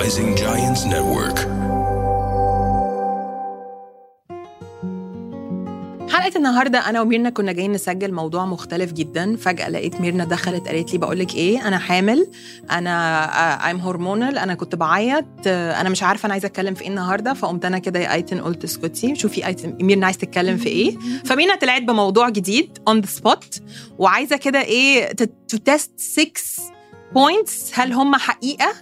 Rising Giants Network. حلقة النهاردة أنا وميرنا كنا جايين نسجل موضوع مختلف جدا. فجأة لقيت ميرنا دخلت قالت لي بقولك إيه أنا حامل أنا I'm hormonal أنا كنت بعيط آه، أنا مش عارفة أنا عايزة أتكلم في إيه النهاردة. فقمت أنا كده يا أيتن قلت اسكتي شوفي أيتن ميرنا عايز تتكلم في إيه. فميرنا طلعت بموضوع جديد on the spot وعايزة كده إيه test 6 points هل هم حقيقة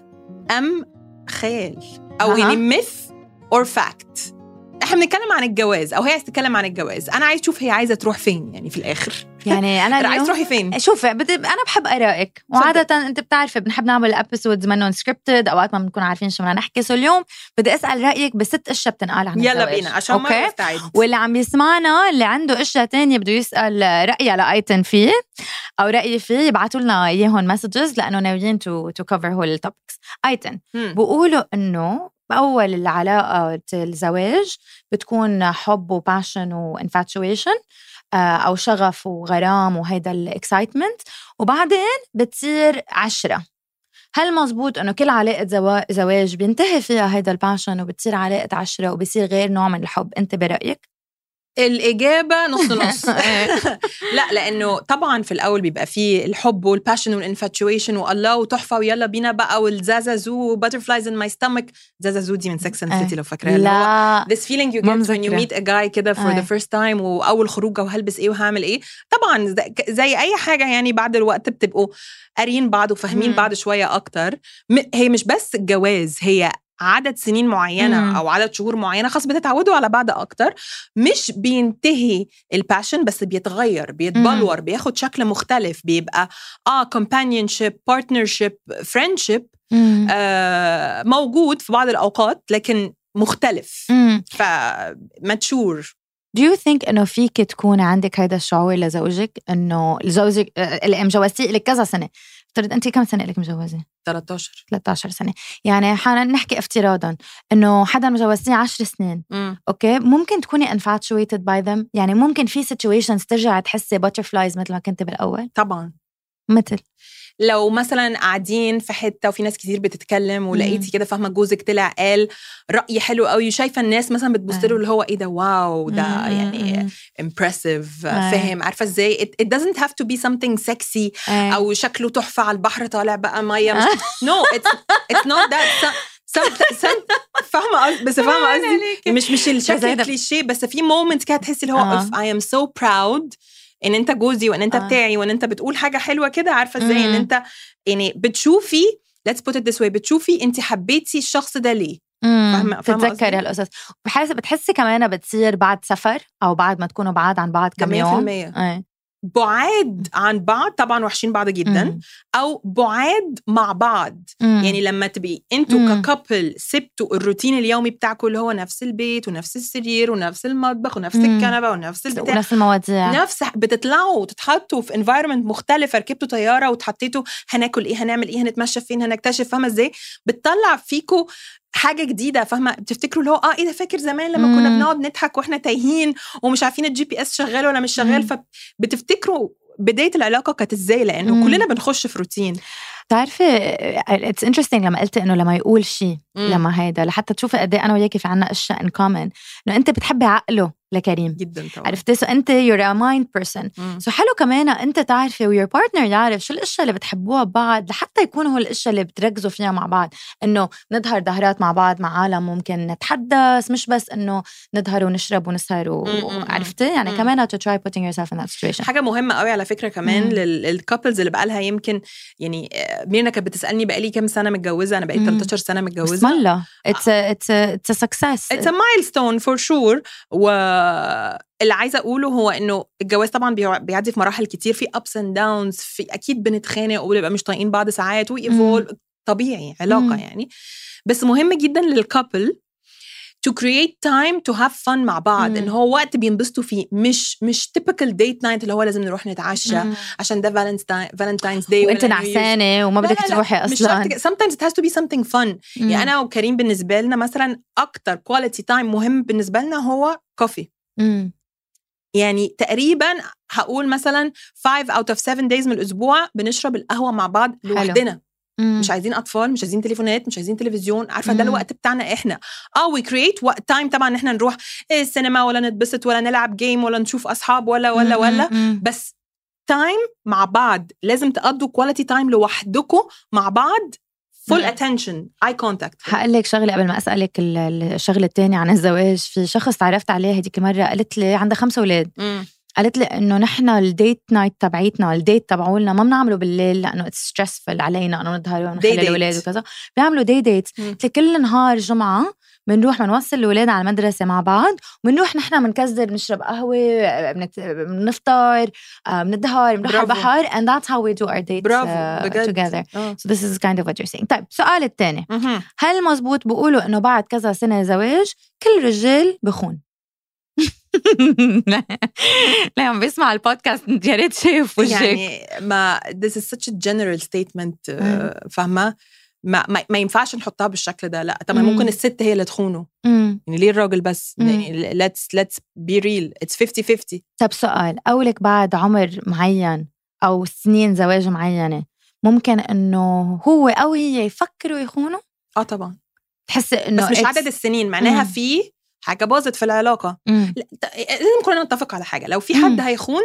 أم خيال أو أها. يعني ميث أور فاكت إحنا بنتكلم عن الجواز أو هي عايزة تتكلم عن الجواز. أنا عايز أشوف هي عايزة تروح فين يعني في الآخر. يعني أنا عايز تروحي فين؟ شوف. أنا بحب آرائك. وعادة أنت بتعرفي بنحب نعمل episodes منهم scripted أوقات ما بنكون عارفين شو بدنا نحكي. so اليوم بدي أسأل رأيك بست أشياء بتنقال عن يلا الزواج. بينا عشان ما okay؟ نستعد واللي عم يسمعنا اللي عنده أشياء تانية بده يسأل رايي على ايتن فيه أو رايي فيه يبعثوا لنا اياهم messages لأنه ناويين to to cover هول ال topics ايتن. بقولوا إنه بأول العلاقة الزواج بتكون حب و passion و infatuation أو شغف وغرام وهيدا ال excitement وبعدين بتصير عشرة. هل مزبوط إنه كل علاقة زوا- زواج بينتهي فيها هيدا ال passion وبتصير علاقة عشرة وبصير غير نوع من الحب؟ أنت برأيك؟ الإجابة نص نص لا لأنه طبعا في الأول بيبقى فيه الحب وال passion وال infatuation والله وتحفة ويلا بينا بقى والزازازو butterflies in my stomach زازازو دي من Sex and آه. the City لو فاكراها اللي هو لا this feeling you get when you meet a guy كده for آه. the first time وأول خروجة وهلبس إيه وهعمل إيه طبعا زي- أي حاجة يعني بعد الوقت بتبقوا قاريين بعض وفاهمين. بعض شوية أكتر م- هي مش بس الجواز هي عدد سنين معينة مم. أو عدد شهور معينة خلاص بتتعودوا على بعض أكتر مش بينتهي ال passion بس بيتغير بيتبلور بياخد شكل مختلف بيبقى آه companionship partnership friendship. آه موجود في بعض الأوقات لكن مختلف. ف mature Do you think إنه فيك تكون عندك هيدا الشعور لزوجك إنه زوجك آه، اللي مجوزتيه لك كذا سنة افترض انت كم سنة لك مجوزه 13 13 سنة. يعني حالا نحكي افتراضا إنه حدا مجوزتيه 10 سنين. أوكي؟ ممكن تكوني infatuated by them. يعني ممكن في situations ترجع تحسي butterflies مثل ما كنت بالأول. طبعا. مثل. لو مثلا قاعدين في حتة وفي ناس كتير بتتكلم ولقيتي كده فاهمة جوزك طلع قال رأي حلو قوي وشايفه الناس مثلا بتبص له آه. اللي هو إيه ده واو ده مم، يعني impressive آه. فاهم عارفة إزاي it, it doesn't have to be something sexy آه. أو شكله تحفة على البحر طالع بقى مية مش no it's it's not that some, some, some فاهمة بس فاهمة قصدي مش مش الشكل. الكليشيه بس في مومنت كده تحسي اللي هو if I am so proud إن أنت جوزي وإن أنت آه. بتاعي وإن أنت بتقول حاجة حلوة كده عارفة إزاي؟ إن. أنت يعني بتشوفي let's put it this way بتشوفي أنت حبيتي الشخص ده ليه. قصدي؟ تتذكري هالقصص بحس بتحسي كمان بتصير بعد سفر أو بعد ما تكونوا بعاد عن بعض كم يوم؟ 100% إيه بعاد عن بعض طبعا وحشين بعض جدا مم. أو بعاد مع بعض مم. يعني لما تبقي أنتوا. ك couple سبتوا الروتين اليومي بتاعكم اللي هو نفس البيت ونفس السرير ونفس المطبخ ونفس. الكنبة ونفس البتاع ونفس المواضيع نفس بتطلعوا تتحطوا في environment مختلفه ركبتوا طيارة وتحطيتوا هناكل إيه هنعمل إيه هنتمشى فين هنكتشف فاهمة إزاي بتطلع فيكوا حاجة جديدة فاهمة بتفتكروا اللي هو آه إيه ده فاكر زمان لما كنا. بنقعد نضحك وإحنا تايهين ومش عارفين ال GPS شغال ولا مش شغال. فبتفتكروا بداية العلاقة كانت إزاي لأنه مم. كلنا بنخش في روتين بتعرفي it's interesting لما قلتي إنه لما يقول شيء. لما هيدا لحتى تشوفي قد إيه أنا وياكي في عنا أشياء in common إنه أنت بتحبي عقله لكريم. جدا طبعا. عرفتي؟ so انت you're a mind person. so حلو كمان انت تعرفي و your partner يعرف شو الاشياء اللي بتحبوها ببعض لحتى يكونوا هو الاشياء اللي بتركزوا فيها مع بعض. انه نظهر ظهرات مع بعض مع عالم ممكن نتحدث مش بس انه نظهر ونشرب ونسهر و- مم، مم، عرفتي؟ يعني. كمان to try putting yourself in that situation. حاجة مهمة قوي على فكرة كمان. للكابلز اللي بقالها يمكن يعني آه، ميرنا كانت بتسألني بقالي كام سنة متجوزة أنا بقالي مم. 13 سنة بسم متجوزه الله. It's a, it's a, it's a success. It's a milestone واللي عايزة أقوله هو إنه الجواز طبعا بيع- بيعدي في مراحل كتير في ups and downs في أكيد بنتخانق وبنبقى مش طايقين بعض ساعات ويفولف طبيعي علاقة مم. يعني بس مهم جدا لل couple to create time to have fun مع بعض. ان هو وقت بينبسطوا فيه مش مش typical date night اللي هو لازم نروح نتعشى مم. عشان ده Valentine Valentine's Day وانت نعسانة وما بدك تروحي مش أصلا كده. sometimes it has to be something fun مم. يعني أنا وكريم بالنسبة لنا مثلا أكتر quality time مهم بالنسبة لنا هو coffee. يعني تقريبا هقول مثلا 5 out of 7 days من الأسبوع بنشرب القهوة مع بعض حلو. لوحدنا مم. مش عايزين أطفال مش عايزين تليفونات مش عايزين تلفزيون عارفة ده. الوقت بتاعنا إحنا آه we create وقت time طبعا إن إحنا نروح السينما ولا نتبسط ولا نلعب game ولا نشوف أصحاب ولا ولا مم. ولا. بس time مع بعض لازم تقضوا quality time لوحدكم مع بعض full. attention eye contact هقول لك شغله قبل ما أسألك ال- الشغله الثانية عن الزواج في شخص تعرفت عليه هذيك مرة قالت لي عندها خمسة أولاد قالت لي إنه نحن ال date night تبعيتنا ال date تبعولنا ما بنعمله بالليل لأنه it's stressful علينا إنه نظهر ونخلي. الأولاد وكذا بيعملوا دي ديت. قلت لي كل نهار جمعة بنروح بنوصل الأولاد على المدرسة مع بعض بنروح نحن بنكزر بنشرب قهوة بنفطر آه، بنظهر بنروح على. البحر and that's how we do our dates برافو uh, together آه. so this is kind of what you're saying طيب السؤال الثاني. هل مزبوط بيقولوا إنه بعد كذا سنة زواج كل رجال بخون لا. لا عم بيسمع البودكاست يا ريت شايف وجهك. يعني ما this is such a general statement آه، فاهمة؟ ما, ما, ما ينفعش نحطها بالشكل ده لا. طب. ممكن الست هي اللي تخونه. يعني ليه الراجل بس. يعني let's let's be real. It's 50 50 طب سؤال قولك بعد عمر معين أو سنين زواج معينة ممكن إنه هو أو هي يفكروا يخونوا؟ آه طبعا. تحسي إنه بس مش عدد السنين معناها. في حاجة باظت في العلاقة مم. لازم كلنا نتفق على حاجة لو في حد مم. هيخون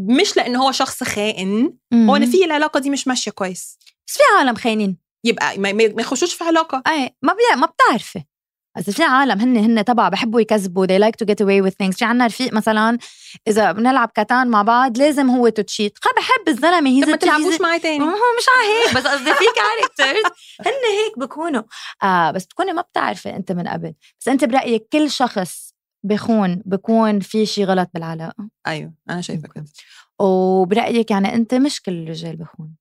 مش لأن هو شخص خائن مم. هو إن في العلاقة دي مش ماشية كويس بس في عالم خاينين يبقى ما, يخشوش في علاقة أي ما. ما بتعرفي إذا في عالم هن هن تبع بحبوا يكذبوا they like to get away with things. في عنا رفيق مثلا إذا بنلعب كاتان مع بعض لازم هو to cheat بحب الزلمة هي طب ما تلعبوش معاه تاني. هو مش على هيك بس قصدي في characters هن هيك بكونوا. آه بس بتكوني ما بتعرفي أنت من قبل. بس أنت برأيك كل شخص بخون بكون في شيء غلط بالعلاقة؟ أيوه أنا شايفة كده. وبرأيك يعني أنت مش كل الرجال بخون.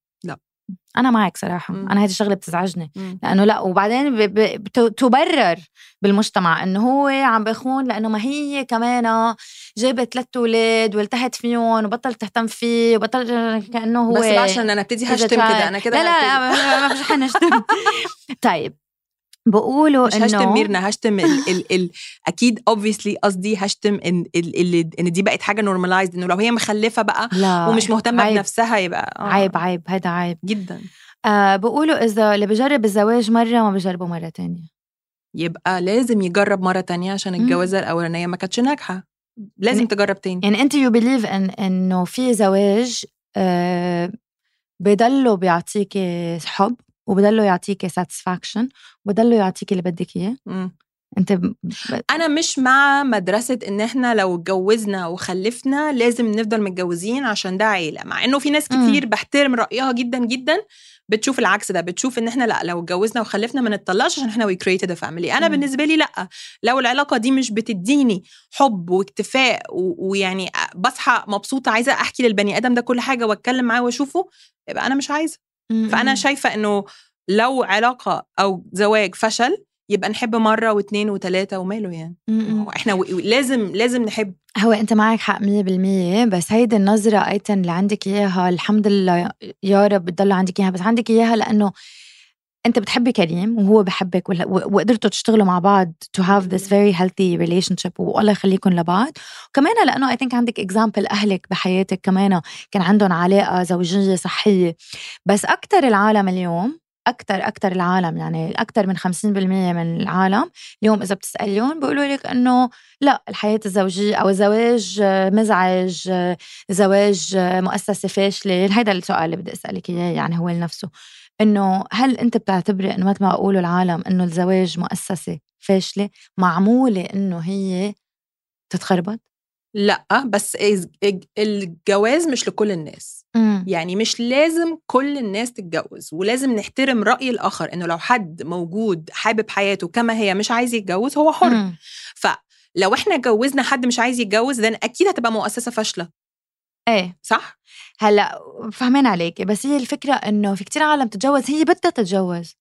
أنا معك صراحة مم. أنا هذه الشغله بتزعجني مم. لأنه لا وبعدين ب- ب- تبرر بالمجتمع إنه هو عم بخون لأنه ما هي كمان جابت ثلاث أولاد والتحت فيهم وبطلت تهتم فيه وبطل كأنه هو بس عشان أنا ابتدي هشتم كده أنا كده لا لا. لا ما- ما فيش حنشتم طيب بقولوا مش هشتم ميرنا هشتم ال ال ال أكيد obviously قصدي هشتم إن ال إن دي بقت حاجة نورماليزد إنه لو هي مخلفة بقى لا ومش مهتمة عيب. بنفسها يبقى آه. عيب عيب هذا عيب جدا آه بقولوا إذا اللي بجرب الزواج مرة ما بجربه مرة تانية يبقى لازم يجرب مرة تانية عشان. الجوازة الأولانية ما كانتش ناجحة لازم يعني- تجرب تاني يعني أنت you believe إن إنه في زواج آه بضله بيعطيكي حب وبضله يعطيكي satisfaction وبضله يعطيكي اللي بدك إياه مم. أنت ب... أنا مش مع مدرسة إن إحنا لو اتجوزنا وخلفنا لازم نفضل متجوزين عشان ده عيلة مع إنه في ناس مم. كتير بحترم رأيها جدا جدا بتشوف العكس ده بتشوف إن إحنا لأ لو اتجوزنا وخلفنا ما نتطلقش عشان إحنا we created family أنا مم. بالنسبة لي لأ لو العلاقة دي مش بتديني حب واكتفاء و- ويعني بصحى مبسوطة عايزة أحكي للبني آدم ده كل حاجة وأتكلم معاه وأشوفه يبقى أنا مش عايزة فأنا شايفة إنه لو علاقة أو زواج فشل يبقى نحب مرة واثنين وثلاثه وماله يعني. هو إحنا و... لازم لازم نحب. هو أنت معك حق 100% بس هيدي النظرة أيتن اللي عندك إياها الحمد لله يا رب بتضل عندك إياها بس عندك إياها لأنه أنت بتحبي كريم وهو بحبك وقدرتوا تشتغلوا مع بعض to have this very healthy relationship والله يخليكم لبعض. وكمان لأنه I think عندك example أهلك بحياتك كمان كان عندهم علاقة زوجية صحية. بس أكثر العالم اليوم أكثر أكثر العالم يعني أكثر من 50% من العالم اليوم إذا بتسأليهم بيقولوا لك إنه لا الحياة الزوجية أو الزواج مزعج زواج مؤسسة فاشلة. هذا السؤال اللي بدي أسألك إياه يعني هو لنفسه. إنه هل أنت بتعتبري إنه مثل ما بقولوا العالم إنه الزواج مؤسسة فاشلة معمولة إنه هي تتخربط؟ لأ بس الجواز مش لكل الناس. يعني مش لازم كل الناس تتجوز ولازم نحترم رأي الآخر إنه لو حد موجود حابب حياته كما هي مش عايز يتجوز هو حر. مم. فلو إحنا جوزنا حد مش عايز يتجوز ده أكيد هتبقى مؤسسة فاشلة. إيه صح؟ هلأ فهمين عليكي بس هي الفكرة إنه في كتير عالم تتجوز هي بدها تتجوز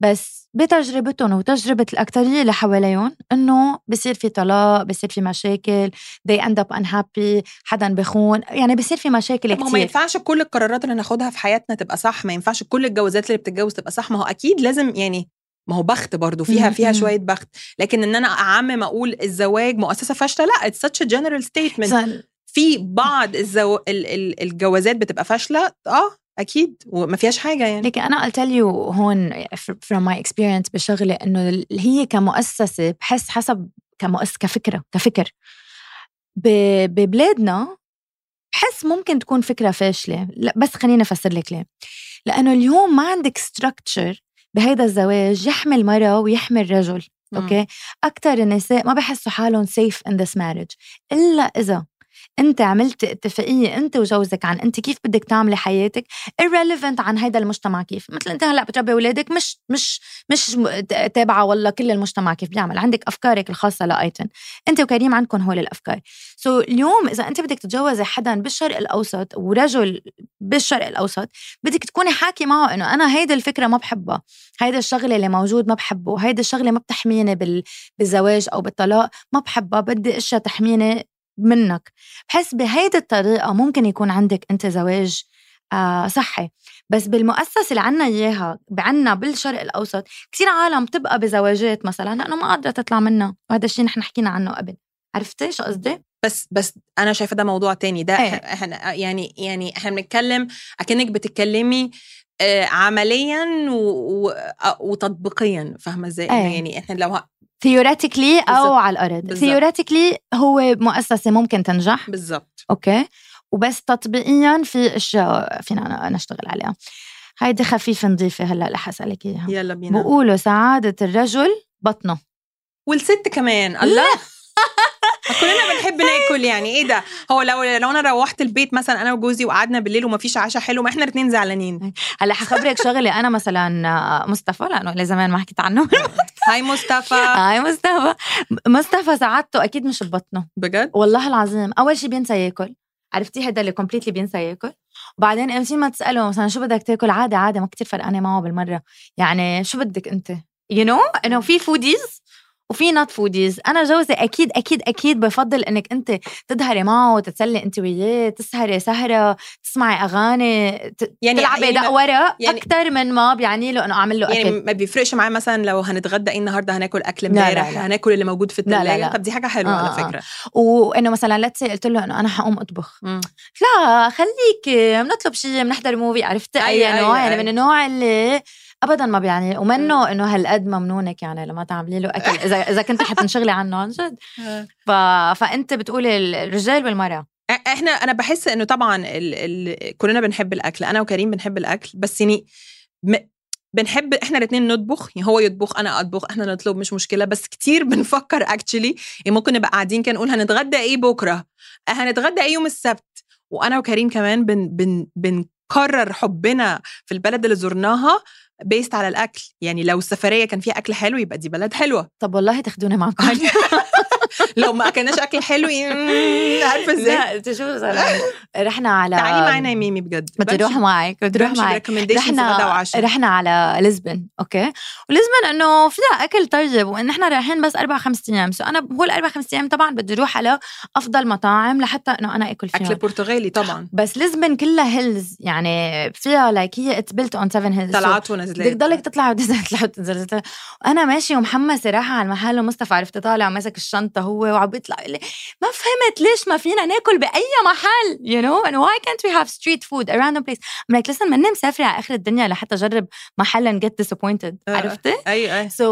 بس بتجربتهم وتجربة الأكترية اللي حواليهم إنه بصير في طلاق بصير في مشاكل they end up unhappy حدا بخون يعني بصير في مشاكل طب ما كتير ينفعش كل القرارات اللي ناخدها في حياتنا تبقى صح ما ينفعش كل الجوازات اللي بتتجوز تبقى صح ما هو أكيد لازم يعني ما هو بخت برضو فيها فيها مم. شوية بخت لكن إن أنا أعمم أقول الزواج مؤسسة فاشلة لأ it's such a general statement في بعض الزو... ال... ال... الجوازات بتبقى فاشلة آه أكيد وما فيهاش حاجة يعني. لكن أنا قلت لي هون from my experience بشغلي إنه هي كمؤسسة بحس حسب كمؤسسه كفكرة كفكر. ببلادنا بحس ممكن تكون فكرة فاشلة. لا بس خليني أفسر لك ليه. لأنه اليوم ما عندك structure بهيدا الزواج يحمي المراه ويحمي الرجل أوكي؟ أكثر النساء ما بحسوا حالهم safe in this marriage إلا إذا أنت عملت اتفاقية أنت وجوزك عن أنت كيف بدك تعملي حياتك irrelevant عن هيدا المجتمع كيف. مثل أنت هلأ بتربي أولادك مش مش مش تابعة والله كل المجتمع كيف بيعمل. عندك أفكارك الخاصة لأيتن. أنت وكريم عندكم هول الأفكار. so so, اليوم إذا أنت بدك تتجوزي حدا بالشرق الأوسط ورجل بالشرق الأوسط بدك تكوني حاكي معه إنه أنا هيدي الفكرة ما بحبها. هيدا الشغلة اللي موجود ما بحبه. هيدا الشغلة ما بتحميني بالزواج أو بالطلاق ما بحبها. بدي أشياء تحميني منك. بحس بهيدي الطريقة ممكن يكون عندك أنت زواج آه صحي. بس بالمؤسسة اللي عنا إياها بعنا بالشرق الأوسط كثير عالم بتبقى بزواجات مثلا لأنه ما قادرة تطلع منها. وهذا الشيء نحن حكينا عنه قبل. عرفتي شو قصدي؟ بس بس أنا شايفة ده موضوع تاني. ده إيه. إحنا يعني يعني إحنا بنتكلم أكنك بتتكلمي آه عمليا وتطبيقيا. فاهمة إزاي؟ إيه. يعني إحنا لو theoretically أو على الأرض theoretically هو مؤسسة ممكن تنجح. بالضبط okay. وبس تطبيقيا في أشياء فينا نشتغل عليها. هيدي خفيفة نضيفة هلأ رح اسالك إياها. يلا بينا. بقولوا سعادة الرجل بطنه. والست كمان. الله. كلنا بنحب ناكل يعني. إيه ده؟ هو لو لو أنا روحت البيت مثلا أنا وجوزي وقعدنا بالليل وما فيش عشاء حلو ما إحنا الاثنين زعلانين. هلأ حخبرك شغلة. أنا مثلا مصطفى لأنه زمان ما حكيت عنه. هاي مصطفى. هاي مصطفى. مصطفى سعادته أكيد مش ببطنه. بجد؟ والله العظيم. أول شيء بينسى ياكل. عرفتي؟ هذا اللي completely بينسى ياكل. وبعدين إمتى ما تساله مثلا شو بدك تاكل؟ عادي عادي ما كتير فرقانة معه بالمرة. يعني شو بدك أنت؟ you know? إنه في foodies وفي not foodies أنا جوزي أكيد أكيد أكيد بفضل إنك أنت تظهري معه تتسلي أنت وياه تسهري سهرة تسمعي أغاني يعني تلعبي يعني دق ورق يعني أكثر من ما بيعني له إنه أعمل له يعني أكل. يعني ما بيفرقش معاه مثلا لو هنتغدى إيه النهارده هناكل أكل امبارح هناكل اللي موجود في الثلاجه طب دي حاجة حلوة آه على آه. فكرة. آه. وإنه مثلا لتسي قلت له إنه أنا حقوم أطبخ. م. لا خليك بنطلب شيء بنحضر movie عرفتي أي نوع يعني من النوع اللي ابدا ما بيعني ومنه إنه هالقد ممنونك يعني لما تعملي له أكل. اذا إذا كنت حتنشغلي عنه عن جد. ف... فأنت بتقولي الرجال والمرأة. إحنا أنا بحس إنه طبعا ال... ال... كلنا بنحب الأكل. أنا وكريم بنحب الأكل. بس يعني م... بنحب إحنا الاثنين نطبخ. يعني هو يطبخ أنا أطبخ إحنا نطلب مش مشكلة. بس كتير بنفكر actually يعني ممكن نبقى قاعدين كده نقول هنتغدى إيه بكرة؟ هنتغدى إيه يوم السبت؟ وأنا وكريم كمان بن بن بنقرر حبنا في البلد اللي زرناها. based على الأكل. يعني لو السفرية كان فيها أكل حلو يبقى دي بلد حلوة. طب والله تاخدونا معكم. لو ما أكلناش أكل حلو عارفة إزاي؟ لا شو رحنا على تعالي معانا يا ميمي بجد. بدي أروح معك بدي أروح معك رحنا رحنا على لزبن okay؟ ولزبن إنه فيها أكل طيب وإن إحنا رايحين بس أربع خمس أيام. so أنا هو الاربع خمس أيام طبعا بدي أروح على أفضل مطاعم لحتى إنه أنا أكل فيها أكل برتغالي طبعا. بس لزبن كلها hills يعني فيها like هي it's built on seven hills طلعات ونزلات بدك تضلك تطلع وتنزل وتنزل وأنا ماشيه ومحمسة رايحة على المحل ومصطفى عرفت طالع وماسك الشنطة هو وعم بيطلع. لي ما فهمت ليش ما فينا ناكل بأي محل you know and why can't we have street food a random place? I'm like listen ماني مسافره على آخر الدنيا لحتى أجرب محل and get disappointed. آه. عرفتي؟ اي اي so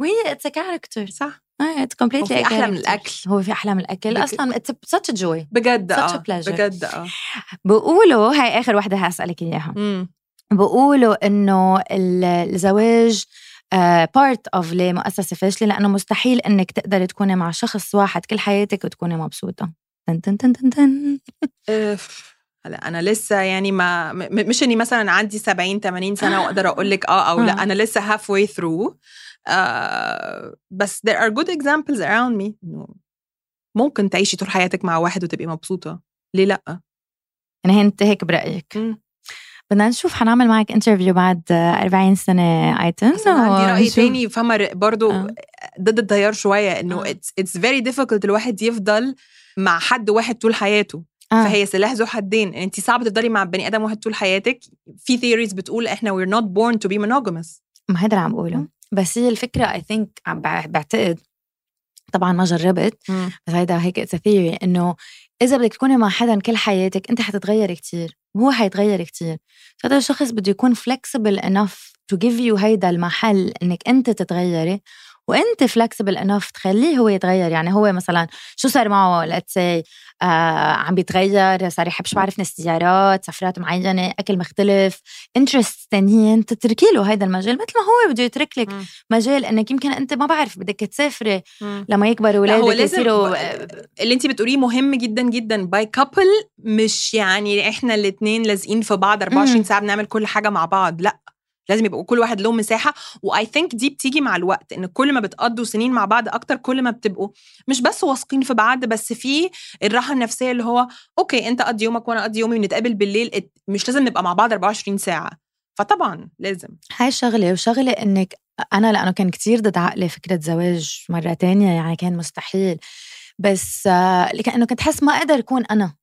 we it's a character. صح. It's completely أحلى من الأكل. هو في أحلى من الأكل. بك... أصلا it's a joy. بجد آه بجد آه. بقولوا هاي آخر وحده هسألك إياها. بقولوا إنه الزواج part of لمؤسسه فاشله لأنه مستحيل إنك تقدري تكوني مع شخص واحد كل حياتك وتكوني مبسوطة. تن تن تن تن تن. هلا أنا لسه يعني ما مش إني مثلا عندي 70 80 سنة وأقدر أقول لك آه أو لأ أنا لسه halfway through بس there are good examples around me. ممكن تعيشي طول حياتك مع واحد وتبقي مبسوطة. ليه لأ؟ يعني انت هيك برأيك. بدنا نشوف حنعمل معك interview بعد 40 سنة ايتن عندي رأي تاني فما برضو آه. ضد التيار شوية إنه it's it's very difficult الواحد يفضل مع حد واحد طول حياته. آه. فهي سلاح ذو حدين. انت صعب تفضلي مع بني آدم واحد طول حياتك. في theories بتقول إحنا we're not born to be monogamous. ما هذا اللي عم بقوله. بس هي الفكرة I think بعتقد طبعا ما جربت. بس هيدا هيك it's theory إنه إذا بدك تكوني مع حدا كل حياتك أنت حتتغيري كتير وهو حيتغير كتير. هذا الشخص بده يكون flexible enough to give you هيدا المحل إنك أنت تتغيري. وأنت flexible enough تخليه هو يتغير. يعني هو مثلا شو صار معه؟ let's say آه عم بيتغير صار يحب شو بعرف السيارات سفرات معينة أكل مختلف interests ثانيين تتركي له هذا المجال مثل ما هو بده يترك لك مجال إنك يمكن أنت ما بعرف بدك تسافري لما يكبروا اولادك يصيروا اللي أنت بتقوليه مهم جدا جدا باي couple مش يعني إحنا الاثنين لازقين في بعض 24 ساعة بنعمل كل حاجة مع بعض. لا. لازم يبقوا كل واحد له مساحة. و I think دي بتيجي مع الوقت إن كل ما بتقضوا سنين مع بعض أكتر كل ما بتبقوا مش بس واثقين في بعض بس في الراحة النفسية اللي هو أوكي أنت قضي يومك وأنا قضي يومي ونتقابل بالليل مش لازم نبقى مع بعض 24 ساعة. فطبعا لازم. هاي شغلة وشغلة إنك أنا لأنه كان كتير ضد عقلي فكرة زواج مرة تانية يعني كان مستحيل. بس لكنه كنت حس ما أقدر أكون أنا.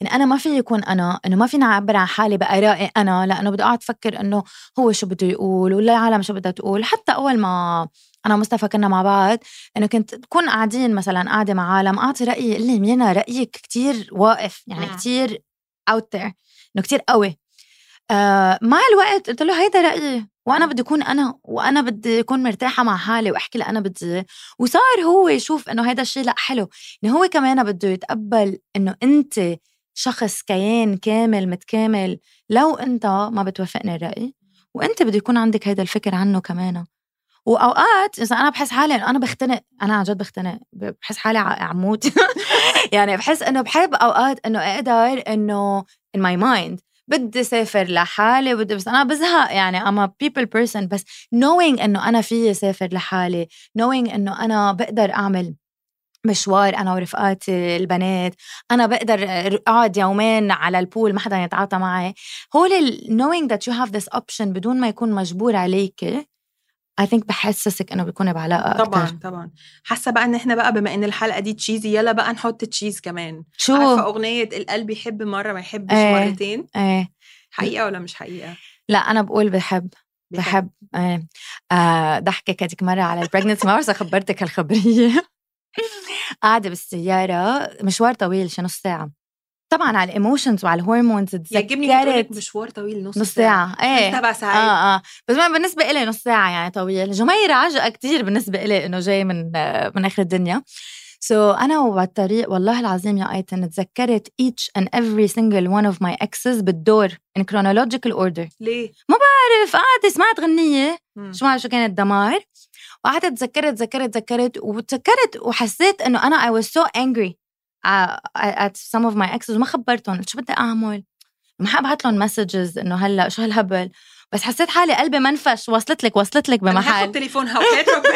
يعني أنا ما في يكون أنا إنه ما فيني أعبر عن حالي بآرائي أنا. لأنه بدي أقعد أفكر إنه هو شو بده يقول ولا العالم شو بدها تقول. حتى أول ما أنا ومصطفى كنا مع بعض إنه كنت تكون قاعدين مثلا قاعدة مع عالم أعطي رأيي قال لي مينا رأيك كتير واقف يعني كتير out there إنه كتير قوي. آه مع الوقت قلت له هيدا رأيي وأنا بدي أكون أنا وأنا بدي أكون مرتاحة مع حالي وأحكي اللي أنا بدي وصار هو يشوف إنه هذا الشيء لأ حلو. إنه هو كمان بده يتقبل إنه أنت شخص كيان كامل متكامل لو أنت ما بتوافقني الرأي وأنت بده يكون عندك هذا الفكر عنه كمان. وأوقات إذا أنا بحس حالي إنه أنا بختنق أنا عن جد بختنق بحس حالي عموت يعني بحس إنه بحب أوقات إنه أقدر إنه in my mind بدي سافر لحالي بدي بس أنا بزهق يعني. A people person. بس knowing إنه أنا فيي سافر لحالي knowing إنه أنا بقدر أعمل مشوار أنا ورفقاتي البنات أنا بقدر أقعد يومين على البول ما حدا يتعاطى معي. whole knowing that you have this option بدون ما يكون مجبور عليك I think بحسسك إنه بيكون بعلاقة أكتر. طبعا طبعا. حاسة بقى إن إحنا بقى بما إن الحلقة دي cheesy يلا بقى نحط cheese كمان. شو؟ عارفة أغنية القلب يحب مرة ما يحبش إيه مرتين؟ إيه. حقيقة ولا مش حقيقة؟ لا أنا بقول بحب بحب. إيه. آه ضحكك هذيك مره على بعرف خبرتك هالخبريه قاعدة بالسيارة مشوار طويل شي نص ساعة. طبعا على ال emotions وعلى ال hormones يعجبني مشوار طويل نص, نص ساعة, ساعة. إيه. سبع ساعات. آه آه. بس بالنسبة لي نص ساعة يعني طويل. جميرة عجقة كتير بالنسبة لي إنه جاي من من آخر الدنيا. so, أنا وبالطريق والله العظيم يا ايتن تذكرت each and every single one of my exes بالدور in chronological order. ليه؟ ما بعرف. قعدت سمعت غنية. شو ما شو كانت دمار؟ وقعدت تذكرت تذكرت تذكرت وتذكرت وحسيت إنه أنا I was so angry. At some of my exes وما خبرتهم. شو بدي أعمل؟ ما حابعت لهم messages إنه هلأ شو هالهبل؟ بس حسيت حالي قلبي منفش وصلت لك وصلت لك بمحل. أنا تليفونها وحياة ربنا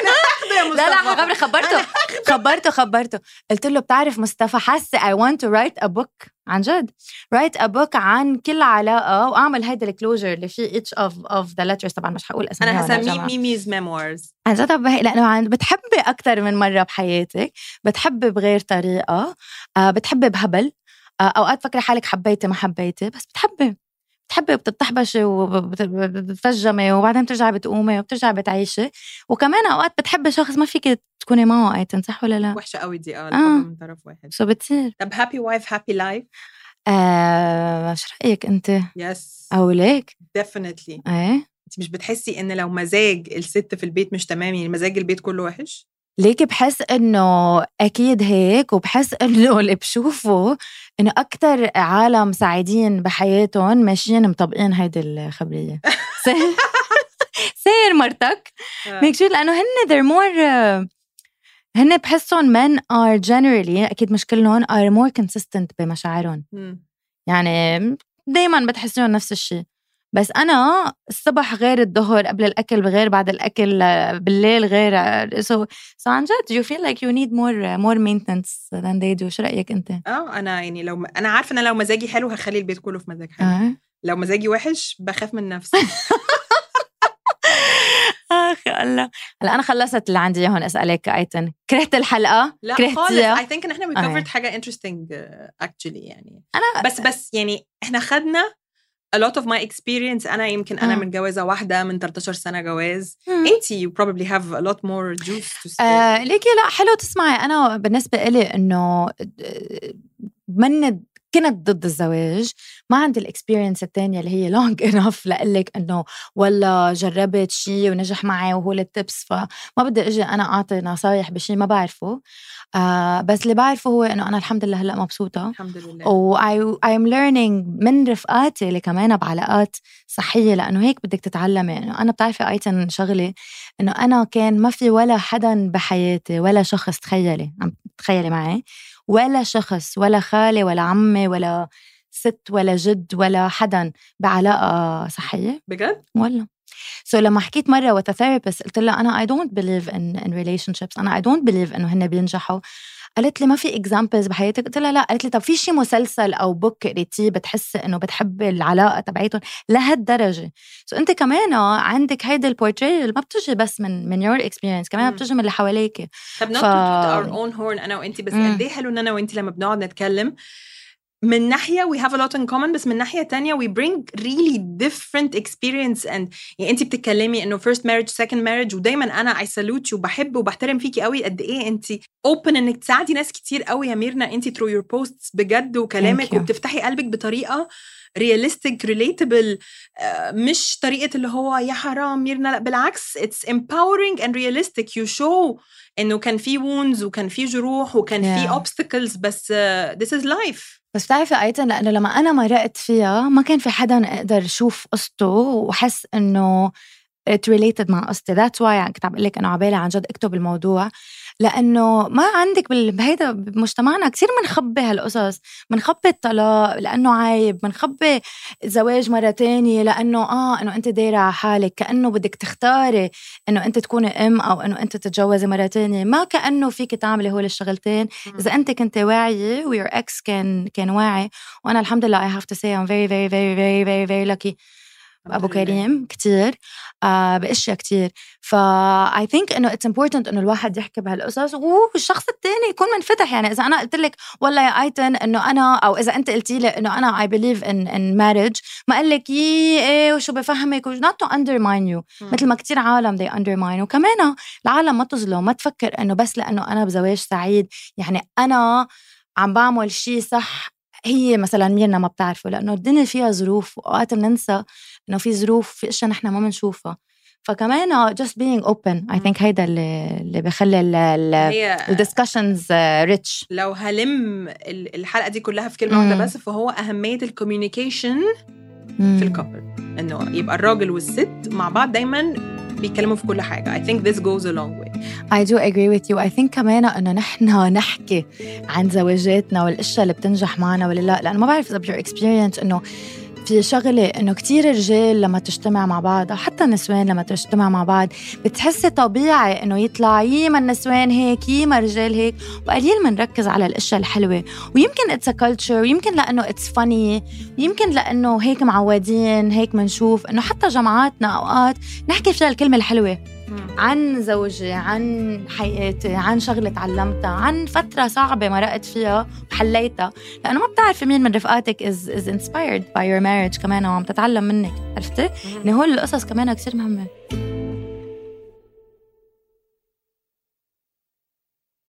يا مصطفى لا لا خبري خبرته خبرته خبرته. قلت له بتعرف مصطفى حاسه I want to write a book عن جد. Write a book عن كل علاقة وأعمل هيدا ال closure اللي فيه each of of the letters. طبعا مش حقول اسمها أنا هسميه memories memoirs عن جد لأنه بتحبي أكثر من مرة بحياتك بتحبي بغير طريقة آه، بتحبي بهبل آه، أوقات فكري حالك حبيتي ما حبيتي بس بتحبي. بتحبي وبتتحبشي وبتفجمي وبعدين بترجعي بتقومي وبترجعي بتعيشي وكمان أوقات بتحبي شخص ما فيك تكوني معه ايتن صح ولا لا؟ وحشة قوي دي آه, آه. من طرف واحد شو بتصير؟ طب happy wife happy life آه شو رأيك أنت؟ yes أو ليك؟ definitely إيه أنت مش بتحسي إن لو مزاج الست في البيت مش تمام يعني مزاج البيت كله وحش؟ ليك بحس إنه أكيد هيك وبحس إنه اللي بشوفه إنه أكثر عالم سعيدين بحياتهم ماشيين مطبقين هيدي الخبرية. سير مرتك. ميك شور لأنه هن they're more هن بحسهم men are generally أكيد مش كلهم are more consistent بمشاعرهم. يعني دايما بتحسيهم نفس الشيء بس أنا الصبح غير الظهر قبل الأكل غير بعد الأكل بالليل غير so so عن جد you feel like you need more more maintenance than they do شو رأيك أنت؟ آه أنا يعني لو أنا عارفة إن لو مزاجي حلو هخلي البيت كله في مزاج حلو. آه. لو مزاجي وحش بخاف من نفسي. آخ الله. هلا أنا خلصت اللي عندي هون أسألك أيتن. كرهت الحلقة؟ لا خالص. I think إن إحنا we covered حاجة interesting actually يعني. أنا بس بس يعني إحنا خدنا a lot of my experience أنا يمكن أنا آه. متجوزه واحدة من 13 سنة جواز مم. انتي you probably have a lot more juice to say آه ليكي لا حلو تسمعي أنا بالنسبة إلي إنه من كنت ضد الزواج ما عندي ال experience الثانية اللي هي long enough لقلك إنه والله جربت شيء ونجح معي وهو التبس فما بدي إجي أنا أعطي نصايح بشيء ما بعرفه. آه بس اللي بعرفه هو إنه أنا الحمد لله هلأ مبسوطة. الحمد لله. و I, I'm learning من رفقاتي اللي كمان بعلاقات صحية لأنه هيك بدك تتعلمي. إنه أنا بتعرفي أيتن شغلي إنه أنا كان ما في ولا حدا بحياتي ولا شخص تخيلي عم تخيلي معي. ولا شخص ولا خالي ولا عمي ولا ست ولا جد ولا حدا بعلاقة صحية؟ بجد؟ والله. so, لما حكيت مرة a therapist قلت لها أنا I don't believe in in relationships. أنا I don't believe إنه هن بينجحوا. قالت لي ما في examples بحياتك؟ قلت لها لا. قالت لي طب في شي مسلسل أو book قريتيه بتحسي إنه بتحبي العلاقة تبعيتهم لهالدرجة. so أنت كمان عندك هيدي البورتري ما بتجي بس من من your experience كمان. بتجي من اللي حواليك. طب ف- toot our own horn أنا وأنتي بس. قد إيه حلو إن أنا وأنتي لما بنقعد نتكلم من ناحية we have a lot in common بس من ناحية تانية we bring really different experience and يعني انتي بتتكلمي انه first marriage second marriage ودايما أنا I salute you وبحب وبحترم فيكي قوي قد إيه انتي open إنك تساعدي ناس كتير قوي يا ميرنا انتي through your posts بجد وكلامك. وبتفتحي قلبك بطريقة relatable آه، مش طريقة اللي هو يا حرام ميرنا لا بالعكس it's empowering and realistic. You show إنه كان في wounds وكان في جروح وكان في Yeah. obstacles بس uh, this is life. بس بتعرفي ايتن لأنه لما أنا مرقت فيها ما كان في حدا أقدر يشوف قصته وحس إنه it related مع قصتي. That's why كنت عم بقول لك إنه عبالي عن جد اكتب الموضوع. لأنه ما عندك بهيدا بمجتمعنا كثير بنخبي هالقصص بنخبي الطلاق لأنه عيب بنخبي زواج مرة تانية لأنه آه إنه أنت دايرة على حالك كأنه بدك تختاري إنه أنت تكوني أم أو إنه أنت تتجوزي مرة تانية ما كأنه فيك تعملي هول الشغلتين. إذا أنت كنت واعية و your ex كان كان واعي وأنا الحمد لله I have to say I'm very very very very very very lucky. أبو. كريم كتير. آه بأشياء كتير. ف I think إنه it's important إنه الواحد يحكي بهالقصص. والشخص الثاني يكون منفتح. يعني إذا أنا قلت لك والله يا آيتن إنه أنا أو إذا أنت قلتي لي إنه أنا I believe in in marriage ما قال لك يي إيه وشو بفهمك to undermine you. مم. مثل ما كتير عالم they undermine. وكمان العالم ما تظلم ما تفكر إنه بس لأنه أنا بزواج سعيد. يعني أنا عم بعمل شيء صح هي مثلا ميرنا ما بتعرفه. لأنه الدنيا فيها ظروف واوقات بننسى إنه في ظروف في أشياء نحن ما بنشوفها فكمان just being open I think هيدا اللي اللي بخلي الدiscussions rich. لو هلم ال- الحلقة دي كلها في كلمة واحدة مم. بس فهو أهمية الكوميونيكيشن. في الكابل إنه يبقى الراجل والست مع بعض دايما بيتكلموا في كل حاجة. I think this goes a long way. I do agree with you. I think كمان إنه نحن نحكي عن زواجاتنا والأشياء اللي بتنجح معنا ولا لا. لأنه ما بعرف إذا your experience إنه في شغلة إنه كتير رجال لما تجتمع مع بعض أو حتى النسوان لما تجتمع مع بعض بتحسي طبيعي إنه يطلع ييما النسوان هيك ييما الرجال هيك؟ وقليل منركز على الأشياء الحلوة. ويمكن it's culture ويمكن لأنه it's funny يمكن لأنه هيك معودين هيك منشوف إنه حتى جمعاتنا أوقات نحكي فيها الكلمة الحلوة. عن زوجي عن حياتي عن شغلة تعلمتها عن فترة صعبة مرقت فيها وحليتها. لأنه ما بتعرفي مين من رفقاتك is, is inspired by your marriage كمان وعم تتعلم منك عرفتي؟ يعني هول القصص كمان كثير مهمة.